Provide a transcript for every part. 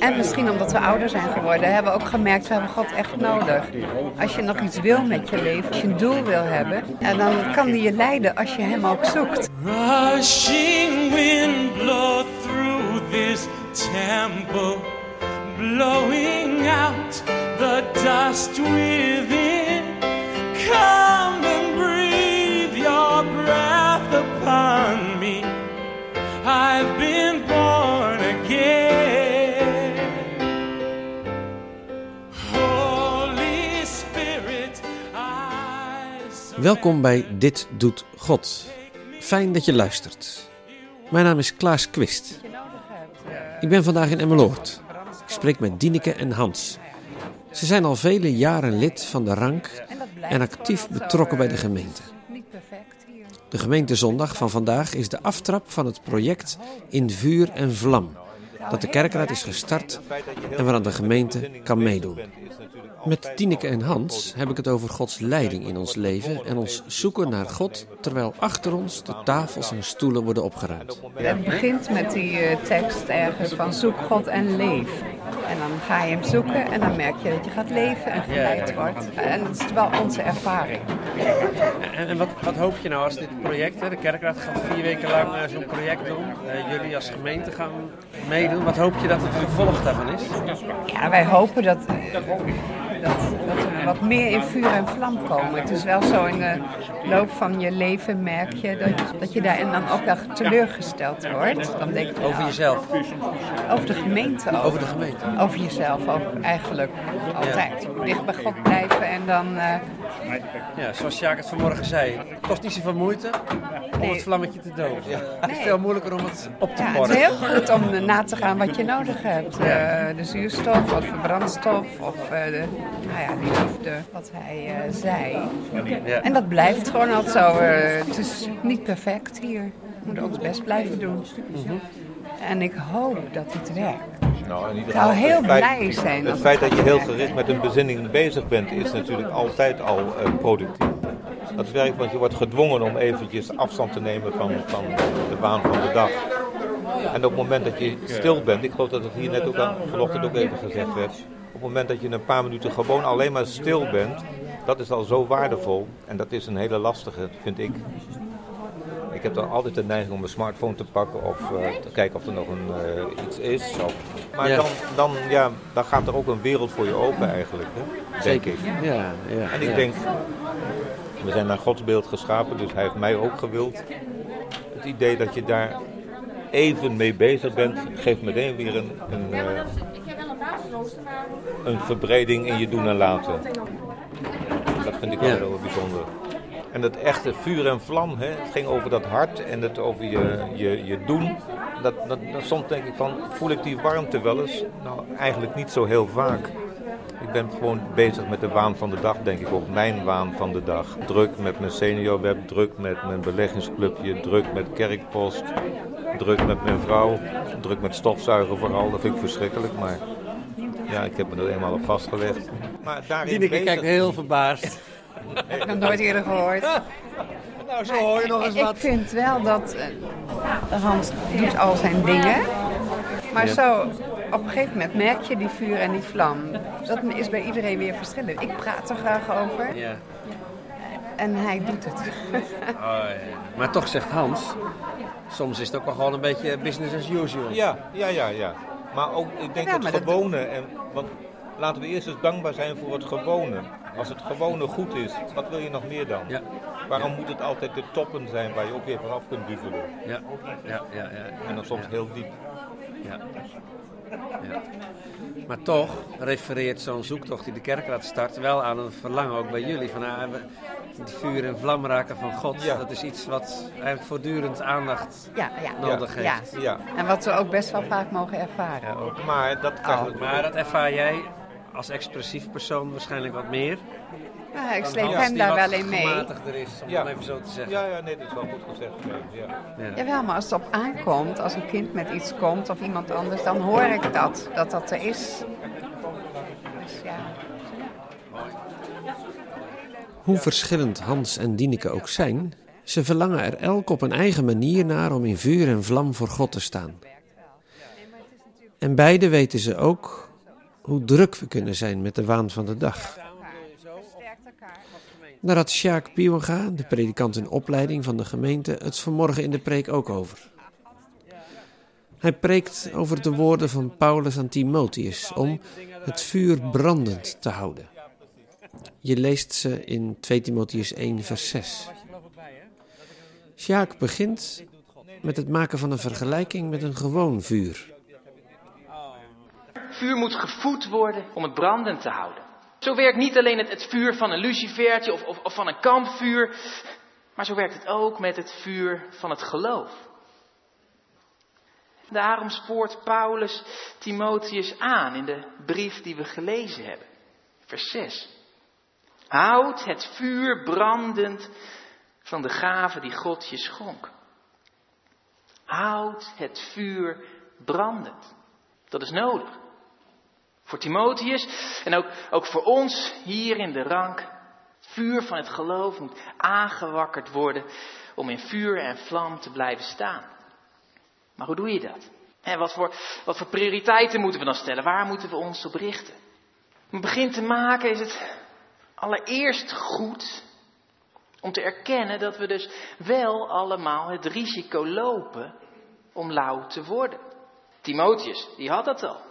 En misschien omdat we ouder zijn geworden, hebben we ook gemerkt, we hebben God echt nodig. Als je nog iets wil met je leven, als je een doel wil hebben, en dan kan die je leiden als je hem ook zoekt. Rushing wind blow through this temple, blowing out the dust within. Come and breathe your breath upon me. I've been born Welkom bij Dit Doet God. Fijn dat je luistert. Mijn naam is Klaas Quist. Ik ben vandaag in Emmeloord. Ik spreek met Dieneke en Hans. Ze zijn al vele jaren lid van de rank en actief betrokken bij de gemeente. De gemeentezondag van vandaag is de aftrap van het project In Vuur en Vlam, dat de kerkraad is gestart en waaraan de gemeente kan meedoen. Met Tineke en Hans heb ik het over Gods leiding in ons leven en ons zoeken naar God terwijl achter ons de tafels en stoelen worden opgeruimd. Het begint met die eh, tekst ergens van zoek God en leef. En dan ga je hem zoeken en dan merk je dat je gaat leven en geleid wordt. En dat is wel onze ervaring. En, en wat, wat, hoop je nou als dit project, hè, de kerkraad gaat vier weken lang uh, zo'n project doen. Uh, jullie als gemeente gaan meedoen. Wat hoop je dat het gevolg daarvan is? Ja, wij hopen dat dat, dat we wat meer in vuur en vlam komen. Het is wel zo in de loop van je leven merk je dat, dat je daarin dan ook wel teleurgesteld wordt. Dan denk je, over jezelf? Over de gemeente ook. Over de gemeente? Over jezelf ook eigenlijk altijd. Dicht bij God blijven en dan... Uh, ja, zoals Sjaak het vanmorgen zei, het kost niet zoveel moeite om het vlammetje te doven. Ja. Het is veel moeilijker om het op te ja, Het is heel goed om na te gaan wat je nodig hebt. Uh, de zuurstof of de brandstof of uh, de, nou ja, die liefde, wat hij uh, zei. Ja. En dat blijft gewoon altijd zo. het is niet perfect hier. We moeten ons best blijven doen. Mm -hmm. En ik hoop dat het werkt. Nou, in ieder geval, ik zou heel blij zijn. Het feit dat je heel gericht met een bezinning bezig bent, is natuurlijk altijd al uh, productief. Dat werkt, want je wordt gedwongen om eventjes afstand te nemen van, van de baan van de dag. En op het moment dat je stil bent, ik geloof dat het hier net ook al, vanochtend ook even gezegd werd. Op het moment dat je een paar minuten gewoon alleen maar stil bent, dat is al zo waardevol. En dat is een hele lastige, vind ik. Ik heb dan altijd de neiging om mijn smartphone te pakken of uh, te kijken of er nog een, uh, iets is. Of, maar ja. Dan, dan, ja, dan gaat er ook een wereld voor je open eigenlijk, hè? denk ik. Ja, ja, en ik denk, we zijn naar Gods beeld geschapen, dus hij heeft mij ook gewild. Het idee dat je daar even mee bezig bent, geeft meteen weer een, een, uh, een verbreding in je doen en laten. Dat vind ik wel heel bijzonder. En dat echte vuur en vlam, hè, het ging over dat hart en het over je, je, je doen. Dat, dat, dat, soms denk ik van, voel ik die warmte wel eens? Nou, eigenlijk niet zo heel vaak. Ik ben gewoon bezig met de waan van de dag, denk ik ook. Mijn waan van de dag. Druk met mijn seniorweb, druk met mijn beleggingsclubje, druk met kerkpost, druk met mijn vrouw, druk met stofzuigen vooral. Dat vind ik verschrikkelijk, maar ja, ik heb me er eenmaal op vastgelegd. Maar daarin Dineke kijkt heel verbaasd. Ik heb nog nooit eerder gehoord. Nou, zo hoor je nog eens wat. Ik vind wel dat uh, Hans doet al zijn dingen. Maar zo, op een gegeven moment merk je die vuur en die vlam. Dat is bij iedereen weer verschillend. Ik praat er graag over. Ja. En hij doet het. Oh, ja. Maar toch zegt Hans, soms is het ook wel gewoon een beetje business as usual. Ja, ja, ja, ja. Maar ook, ik denk ja, het gewone. En, want laten we eerst eens dankbaar zijn voor het gewone. Als het gewone goed is, wat wil je nog meer dan? Ja. Waarom moet het altijd de toppen zijn waar je ook weer vanaf kunt duvelen? Ja, ja, ja. ja. En dan soms heel diep. Ja. ja. Maar toch refereert zo'n zoektocht die de kerkraad start wel aan een verlangen ook bij jullie. Van, ah, het vuur en vlam raken van God. Ja. Dat is iets wat eigenlijk voortdurend aandacht ja, ja. nodig heeft. Ja. En wat we ook best wel vaak mogen ervaren. Ook. Maar, dat kan oh. maar dat ervaar jij als expressief persoon waarschijnlijk wat meer. Ja, ik sleep hem daar wel in mee. er is, om ja. even zo te zeggen. Ja, ja, nee, dat is wel goed gezegd. Ja. Ja. Jawel, maar als het op aankomt, als een kind met iets komt of iemand anders, dan hoor ik dat, dat dat er is. Dus ja. Hoe verschillend Hans en Dieneke ook zijn, ze verlangen er elk op een eigen manier naar om in vuur en vlam voor God te staan. En beide weten ze ook hoe druk we kunnen zijn met de waan van de dag. Had Sjaak Piewanga, de predikant in opleiding van de gemeente, het vanmorgen in de preek ook over. Hij preekt over de woorden van Paulus aan Timotheus om het vuur brandend te houden. Je leest ze in 2 Timotheus 1, vers 6. Sjaak begint met het maken van een vergelijking met een gewoon vuur. Vuur moet gevoed worden om het brandend te houden. Zo werkt niet alleen het, vuur van een lucifertje of, of, of van een kampvuur, maar zo werkt het ook met het vuur van het geloof. Daarom spoort Paulus Timotheus aan in de brief die we gelezen hebben. Vers 6. Houd het vuur brandend van de gave die God je schonk. Houd het vuur brandend. Dat is nodig. Voor Timotheus en ook, ook voor ons hier in de rank. Het vuur van het geloof moet aangewakkerd worden om in vuur en vlam te blijven staan. Maar hoe doe je dat? En wat voor, wat voor prioriteiten moeten we dan stellen? Waar moeten we ons op richten? Om een begin te maken is het allereerst goed om te erkennen dat we dus wel allemaal het risico lopen om lauw te worden. Timotheus, die had dat al.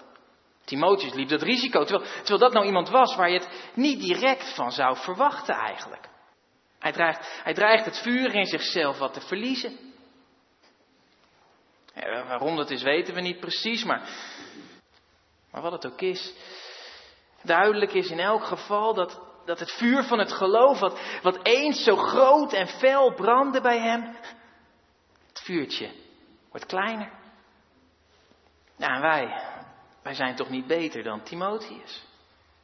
Timotheus liep dat risico, terwijl, terwijl dat nou iemand was waar je het niet direct van zou verwachten eigenlijk. Hij dreigt, hij dreigt het vuur in zichzelf wat te verliezen. Waarom dat is weten we niet precies, maar, maar wat het ook is. Duidelijk is in elk geval dat, dat het vuur van het geloof, wat, wat eens zo groot en fel brandde bij hem, het vuurtje wordt kleiner. Nou, en wij, wij zijn toch niet beter dan Timotheus?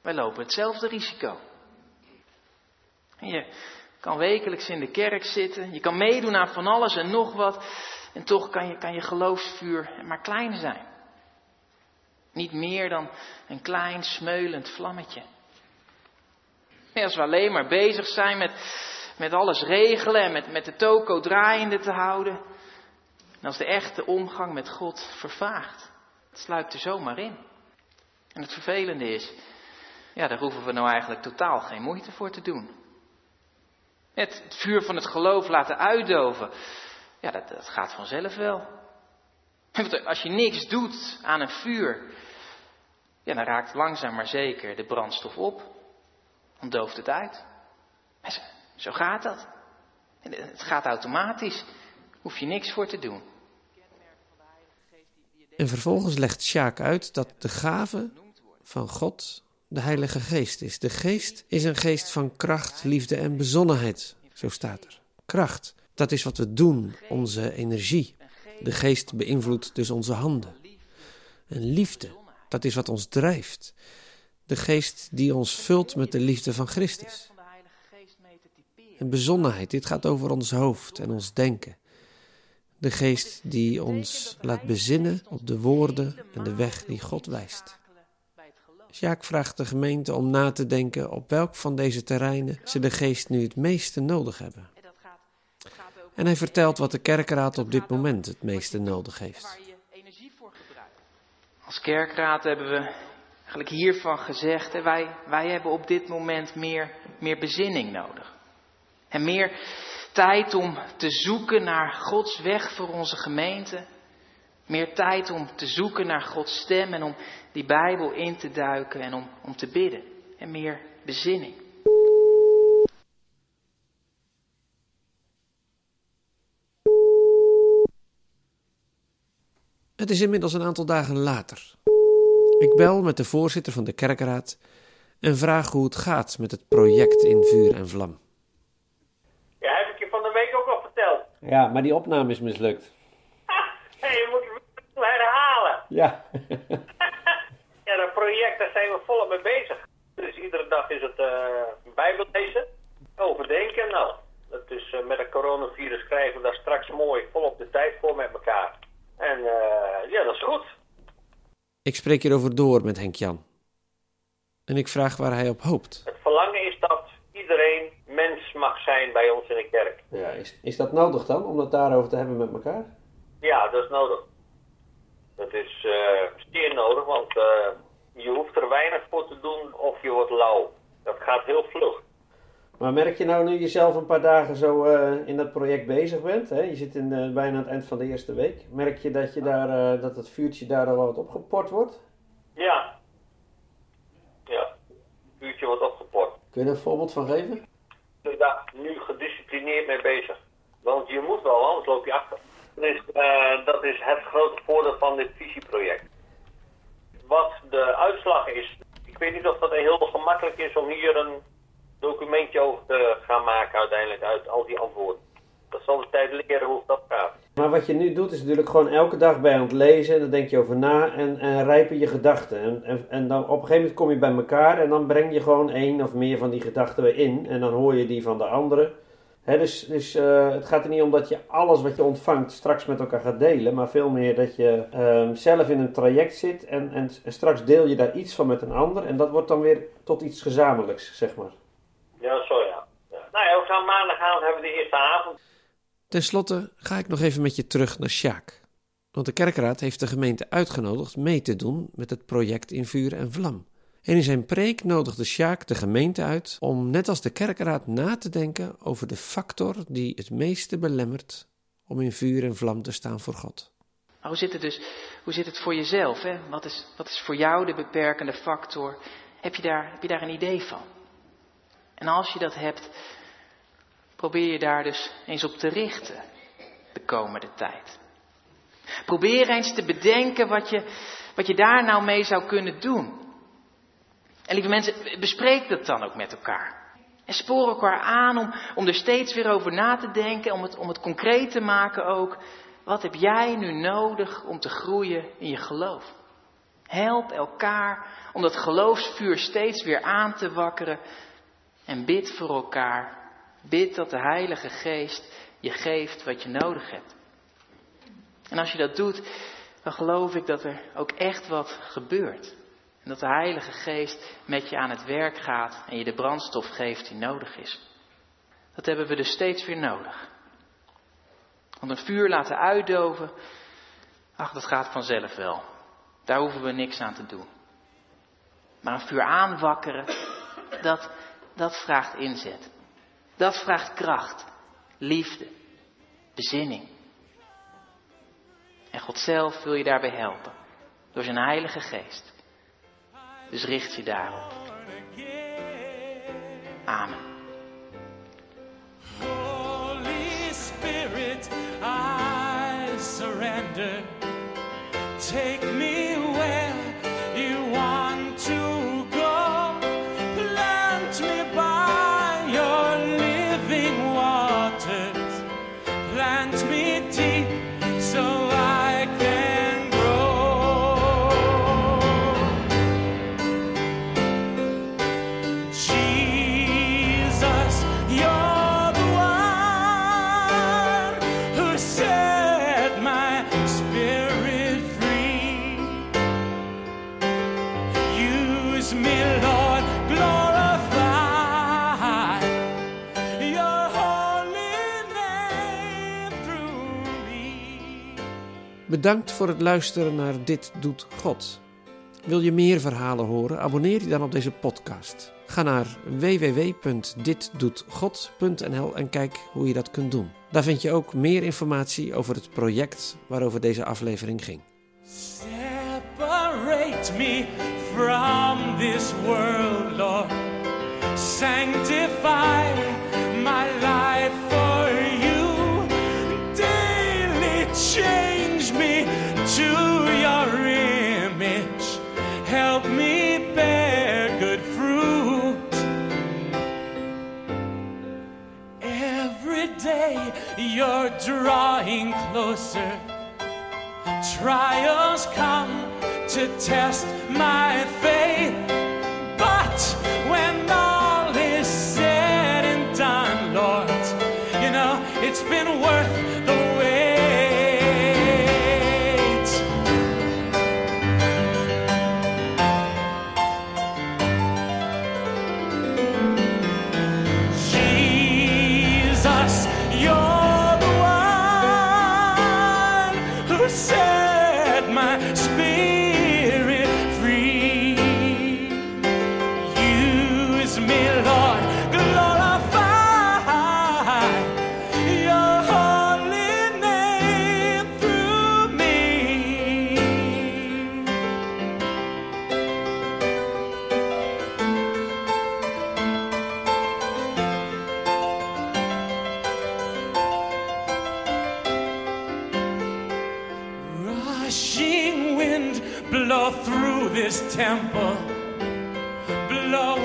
Wij lopen hetzelfde risico. Je kan wekelijks in de kerk zitten, je kan meedoen aan van alles en nog wat, en toch kan je, kan je geloofsvuur maar klein zijn. Niet meer dan een klein smeulend vlammetje. als we alleen maar bezig zijn met, met alles regelen en met, met de toko draaiende te houden, en als de echte omgang met God vervaagt. Het sluipt er zomaar in. En het vervelende is, ja, daar hoeven we nou eigenlijk totaal geen moeite voor te doen. Het, het vuur van het geloof laten uitdoven, ja, dat, dat gaat vanzelf wel. Als je niks doet aan een vuur, ja, dan raakt langzaam maar zeker de brandstof op. Dan dooft het uit. Zo gaat dat. Het gaat automatisch. Hoef je niks voor te doen. En vervolgens legt Sjaak uit dat de gave van God de Heilige Geest is. De Geest is een geest van kracht, liefde en bezonnenheid, zo staat er. Kracht, dat is wat we doen, onze energie. De Geest beïnvloedt dus onze handen. En liefde, dat is wat ons drijft. De Geest die ons vult met de liefde van Christus. En bezonnenheid, dit gaat over ons hoofd en ons denken. De geest die ons laat bezinnen op de woorden en de weg die God wijst. Sjaak vraagt de gemeente om na te denken op welk van deze terreinen ze de geest nu het meeste nodig hebben. En hij vertelt wat de kerkraad op dit moment het meeste nodig heeft. Als kerkraad hebben we eigenlijk hiervan gezegd, wij, wij hebben op dit moment meer, meer bezinning nodig. En meer tijd om te zoeken naar Gods weg voor onze gemeente. Meer tijd om te zoeken naar Gods stem en om die Bijbel in te duiken en om, om te bidden. En meer bezinning. Het is inmiddels een aantal dagen later. Ik bel met de voorzitter van de kerkraad en vraag hoe het gaat met het project in vuur en vlam. Ja, maar die opname is mislukt. Je moet het herhalen. Ja. ja, dat project, daar zijn we volop mee bezig. Dus iedere dag is het uh, bijbellezen, overdenken. Nou, dat is, uh, met het coronavirus krijgen we daar straks mooi volop de tijd voor met elkaar. En uh, ja, dat is goed. Ik spreek hierover door met Henk Jan. En ik vraag waar hij op hoopt. Het verlangen is dat iedereen mens mag zijn bij ons in de kerk. Ja, is, is dat nodig dan, om het daarover te hebben met elkaar? Ja, dat is nodig. Dat is uh, zeer nodig, want je hoeft er weinig voor te doen of je wordt lauw. Dat gaat heel vlug. Maar merk je nou nu jezelf een paar dagen zo in dat project bezig bent? Hè? Je zit in, bijna aan het eind van de eerste week. Merk je dat, je daar, dat het vuurtje daar al wat opgeport wordt? Ja. Ja, het vuurtje wordt opgeport. Kun je er een voorbeeld van geven? Nu gedisciplineerd mee bezig. Want je moet wel, anders loop je achter. Dus dat is het grote voordeel van dit visieproject. Wat de uitslag is, ik weet niet of dat heel gemakkelijk is om hier een documentje over te gaan maken uiteindelijk uit al die antwoorden. Dat zal de tijd leren hoe dat gaat. Maar wat je nu doet is natuurlijk gewoon elke dag bij aan het lezen en dan denk je over na en, en rijpen je gedachten. En, en, en, dan op een gegeven moment kom je bij elkaar en dan breng je gewoon één of meer van die gedachten weer in en dan hoor je die van de andere dus dus uh, het gaat er niet om dat je alles wat je ontvangt straks met elkaar gaat delen, maar veel meer dat je uh, zelf in een traject zit en, en, en, straks deel je daar iets van met een ander en dat wordt dan weer tot iets gezamenlijks, zeg maar. Ja, zo ja. ja. Nou ja, we gaan maandagavond hebben we de eerste avond. Ten slotte ga ik nog even met je terug naar Sjaak. Want de kerkraad heeft de gemeente uitgenodigd mee te doen met het project In Vuur en Vlam. En in zijn preek nodigde Sjaak de gemeente uit om net als de kerkraad na te denken over de factor die het meeste belemmert om in vuur en vlam te staan voor God. Hoe zit het dus, hoe zit het voor jezelf? Hè? Wat, is, wat is voor jou de beperkende factor? Heb je, daar, heb je daar een idee van? En als je dat hebt, probeer je daar dus eens op te richten de komende tijd. Probeer eens te bedenken wat je, wat je daar nou mee zou kunnen doen. En lieve mensen, bespreek dat dan ook met elkaar. En spoor elkaar aan om, om er steeds weer over na te denken, om het, om het concreet te maken ook. Wat heb jij nu nodig om te groeien in je geloof? Help elkaar om dat geloofsvuur steeds weer aan te wakkeren. En bid voor elkaar. Bid dat de Heilige Geest je geeft wat je nodig hebt. En als je dat doet, dan geloof ik dat er ook echt wat gebeurt. En dat de Heilige Geest met je aan het werk gaat en je de brandstof geeft die nodig is. Dat hebben we dus steeds weer nodig. Want een vuur laten uitdoven, ach, dat gaat vanzelf wel. Daar hoeven we niks aan te doen. Maar een vuur aanwakkeren, dat, dat vraagt inzet. Dat vraagt kracht, liefde, bezinning. En God zelf wil je daarbij helpen, door zijn Heilige Geest. Dus richt je daarop. Amen. Holy Spirit, I surrender. Take me Bedankt voor het luisteren naar Dit Doet God. Wil je meer verhalen horen? Abonneer je dan op deze podcast. Ga naar www.ditdoetgod.nl en kijk hoe je dat kunt doen. Daar vind je ook meer informatie over het project waarover deze aflevering ging. Separate me from this world, Lord. Sanctify you're drawing closer. Trials come to test my faith. But set my spirit. rushing wind blow through this temple. Blow